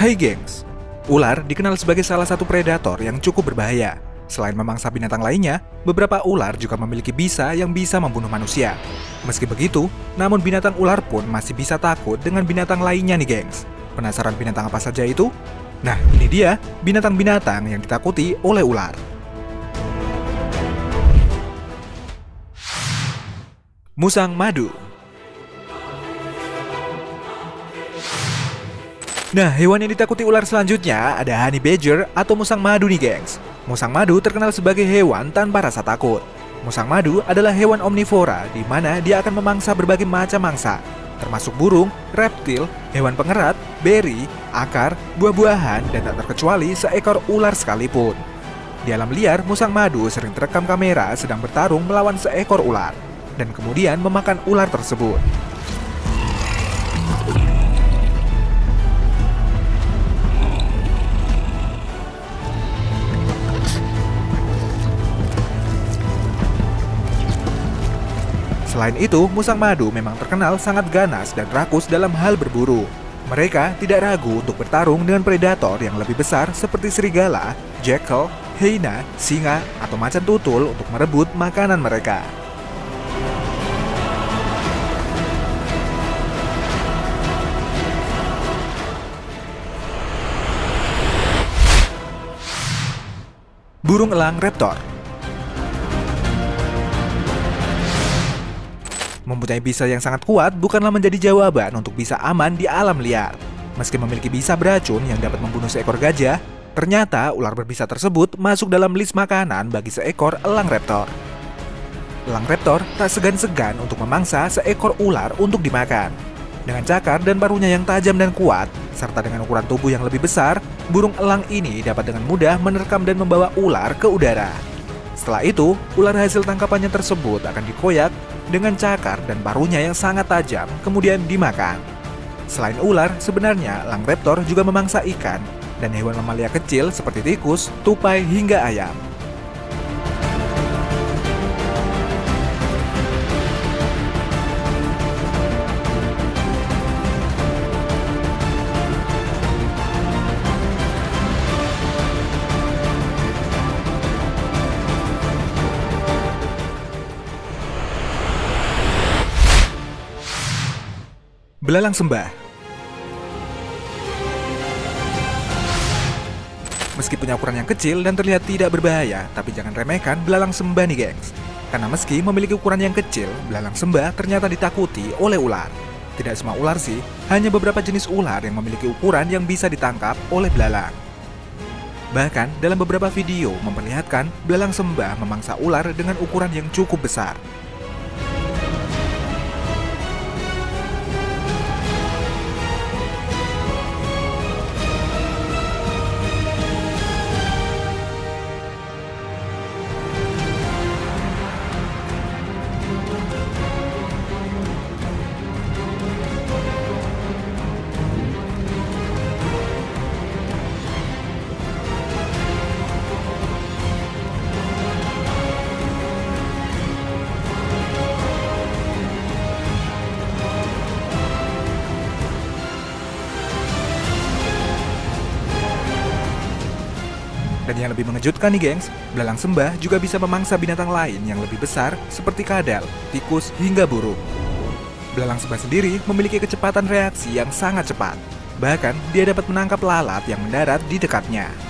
Hai gengs, ular dikenal sebagai salah satu predator yang cukup berbahaya. Selain memangsa binatang lainnya, beberapa ular juga memiliki bisa yang bisa membunuh manusia. Meski begitu, namun binatang ular pun masih bisa takut dengan binatang lainnya nih gengs. Penasaran binatang apa saja itu? Nah, ini dia binatang-binatang yang ditakuti oleh ular. Musang madu Nah, hewan yang ditakuti ular selanjutnya ada honey badger atau musang madu nih gengs. Musang madu terkenal sebagai hewan tanpa rasa takut. Musang madu adalah hewan omnivora di mana dia akan memangsa berbagai macam mangsa, termasuk burung, reptil, hewan pengerat, beri, akar, buah-buahan, dan tak terkecuali seekor ular sekalipun. Di alam liar, musang madu sering terekam kamera sedang bertarung melawan seekor ular, dan kemudian memakan ular tersebut. Selain itu, musang madu memang terkenal sangat ganas dan rakus dalam hal berburu. Mereka tidak ragu untuk bertarung dengan predator yang lebih besar seperti serigala, jackal, hyena, singa, atau macan tutul untuk merebut makanan mereka. Burung elang raptor Mempunyai bisa yang sangat kuat bukanlah menjadi jawaban untuk bisa aman di alam liar. Meski memiliki bisa beracun yang dapat membunuh seekor gajah, ternyata ular berbisa tersebut masuk dalam list makanan bagi seekor elang raptor. Elang raptor tak segan-segan untuk memangsa seekor ular untuk dimakan. Dengan cakar dan paruhnya yang tajam dan kuat, serta dengan ukuran tubuh yang lebih besar, burung elang ini dapat dengan mudah menerkam dan membawa ular ke udara. Setelah itu, ular hasil tangkapannya tersebut akan dikoyak dengan cakar dan paruhnya yang sangat tajam, kemudian dimakan. Selain ular, sebenarnya lang raptor juga memangsa ikan dan hewan mamalia kecil seperti tikus, tupai, hingga ayam. Belalang sembah Meski punya ukuran yang kecil dan terlihat tidak berbahaya, tapi jangan remehkan belalang sembah nih gengs. Karena meski memiliki ukuran yang kecil, belalang sembah ternyata ditakuti oleh ular. Tidak semua ular sih, hanya beberapa jenis ular yang memiliki ukuran yang bisa ditangkap oleh belalang. Bahkan dalam beberapa video memperlihatkan belalang sembah memangsa ular dengan ukuran yang cukup besar. Yang lebih mengejutkan nih gengs, belalang sembah juga bisa memangsa binatang lain yang lebih besar seperti kadal, tikus, hingga burung. Belalang sembah sendiri memiliki kecepatan reaksi yang sangat cepat. Bahkan, dia dapat menangkap lalat yang mendarat di dekatnya.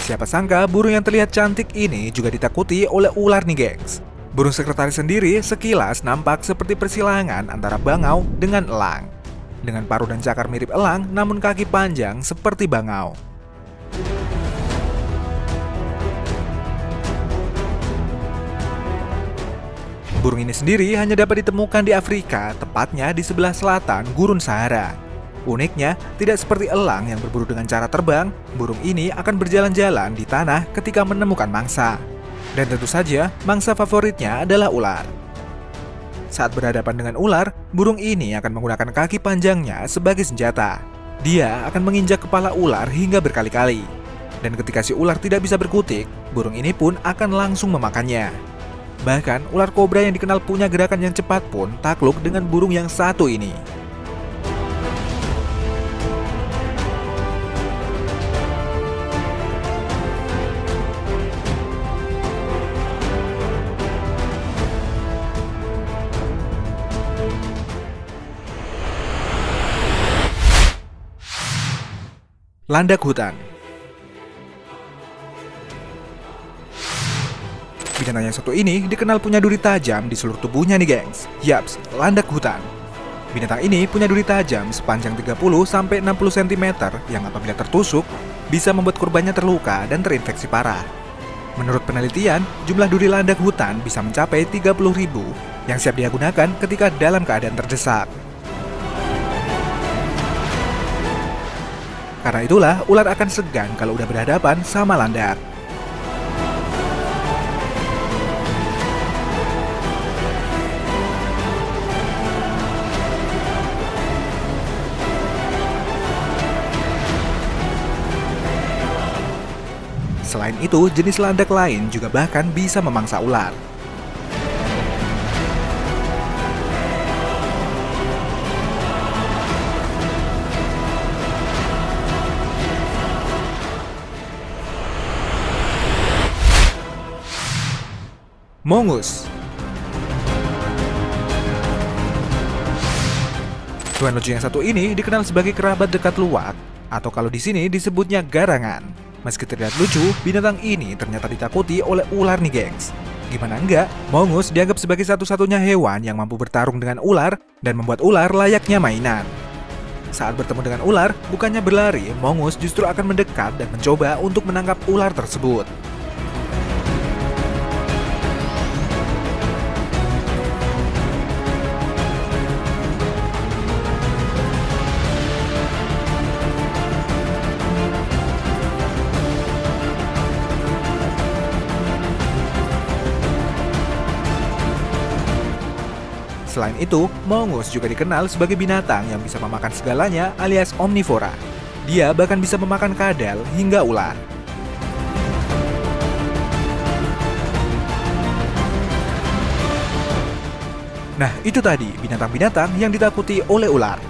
Siapa sangka burung yang terlihat cantik ini juga ditakuti oleh ular nih gengs. Burung sekretaris sendiri sekilas nampak seperti persilangan antara bangau dengan elang. Dengan paruh dan cakar mirip elang, namun kaki panjang seperti bangau. Burung ini sendiri hanya dapat ditemukan di Afrika, tepatnya di sebelah selatan Gurun Sahara. Uniknya, tidak seperti elang yang berburu dengan cara terbang, burung ini akan berjalan-jalan di tanah ketika menemukan mangsa. Dan tentu saja, mangsa favoritnya adalah ular. Saat berhadapan dengan ular, burung ini akan menggunakan kaki panjangnya sebagai senjata. Dia akan menginjak kepala ular hingga berkali-kali. Dan ketika si ular tidak bisa berkutik, burung ini pun akan langsung memakannya. Bahkan, ular kobra yang dikenal punya gerakan yang cepat pun takluk dengan burung yang satu ini. Landak hutan Binatang yang satu ini dikenal punya duri tajam di seluruh tubuhnya nih gengs Yaps, landak hutan Binatang ini punya duri tajam sepanjang 30-60 cm yang apabila tertusuk bisa membuat korbannya terluka dan terinfeksi parah. Menurut penelitian, jumlah duri landak hutan bisa mencapai 30.000 yang siap digunakan ketika dalam keadaan terdesak. Karena itulah ular akan segan kalau udah berhadapan sama landak. Selain itu, jenis landak lain juga bahkan bisa memangsa ular. Mongus. Tuan lucu yang satu ini dikenal sebagai kerabat dekat luwak, atau kalau di sini disebutnya garangan. Meski terlihat lucu, binatang ini ternyata ditakuti oleh ular nih gengs. Gimana enggak, mongus dianggap sebagai satu-satunya hewan yang mampu bertarung dengan ular dan membuat ular layaknya mainan. Saat bertemu dengan ular, bukannya berlari, mongus justru akan mendekat dan mencoba untuk menangkap ular tersebut. Selain itu, mongoose juga dikenal sebagai binatang yang bisa memakan segalanya alias omnivora. Dia bahkan bisa memakan kadal hingga ular. Nah, itu tadi binatang-binatang yang ditakuti oleh ular.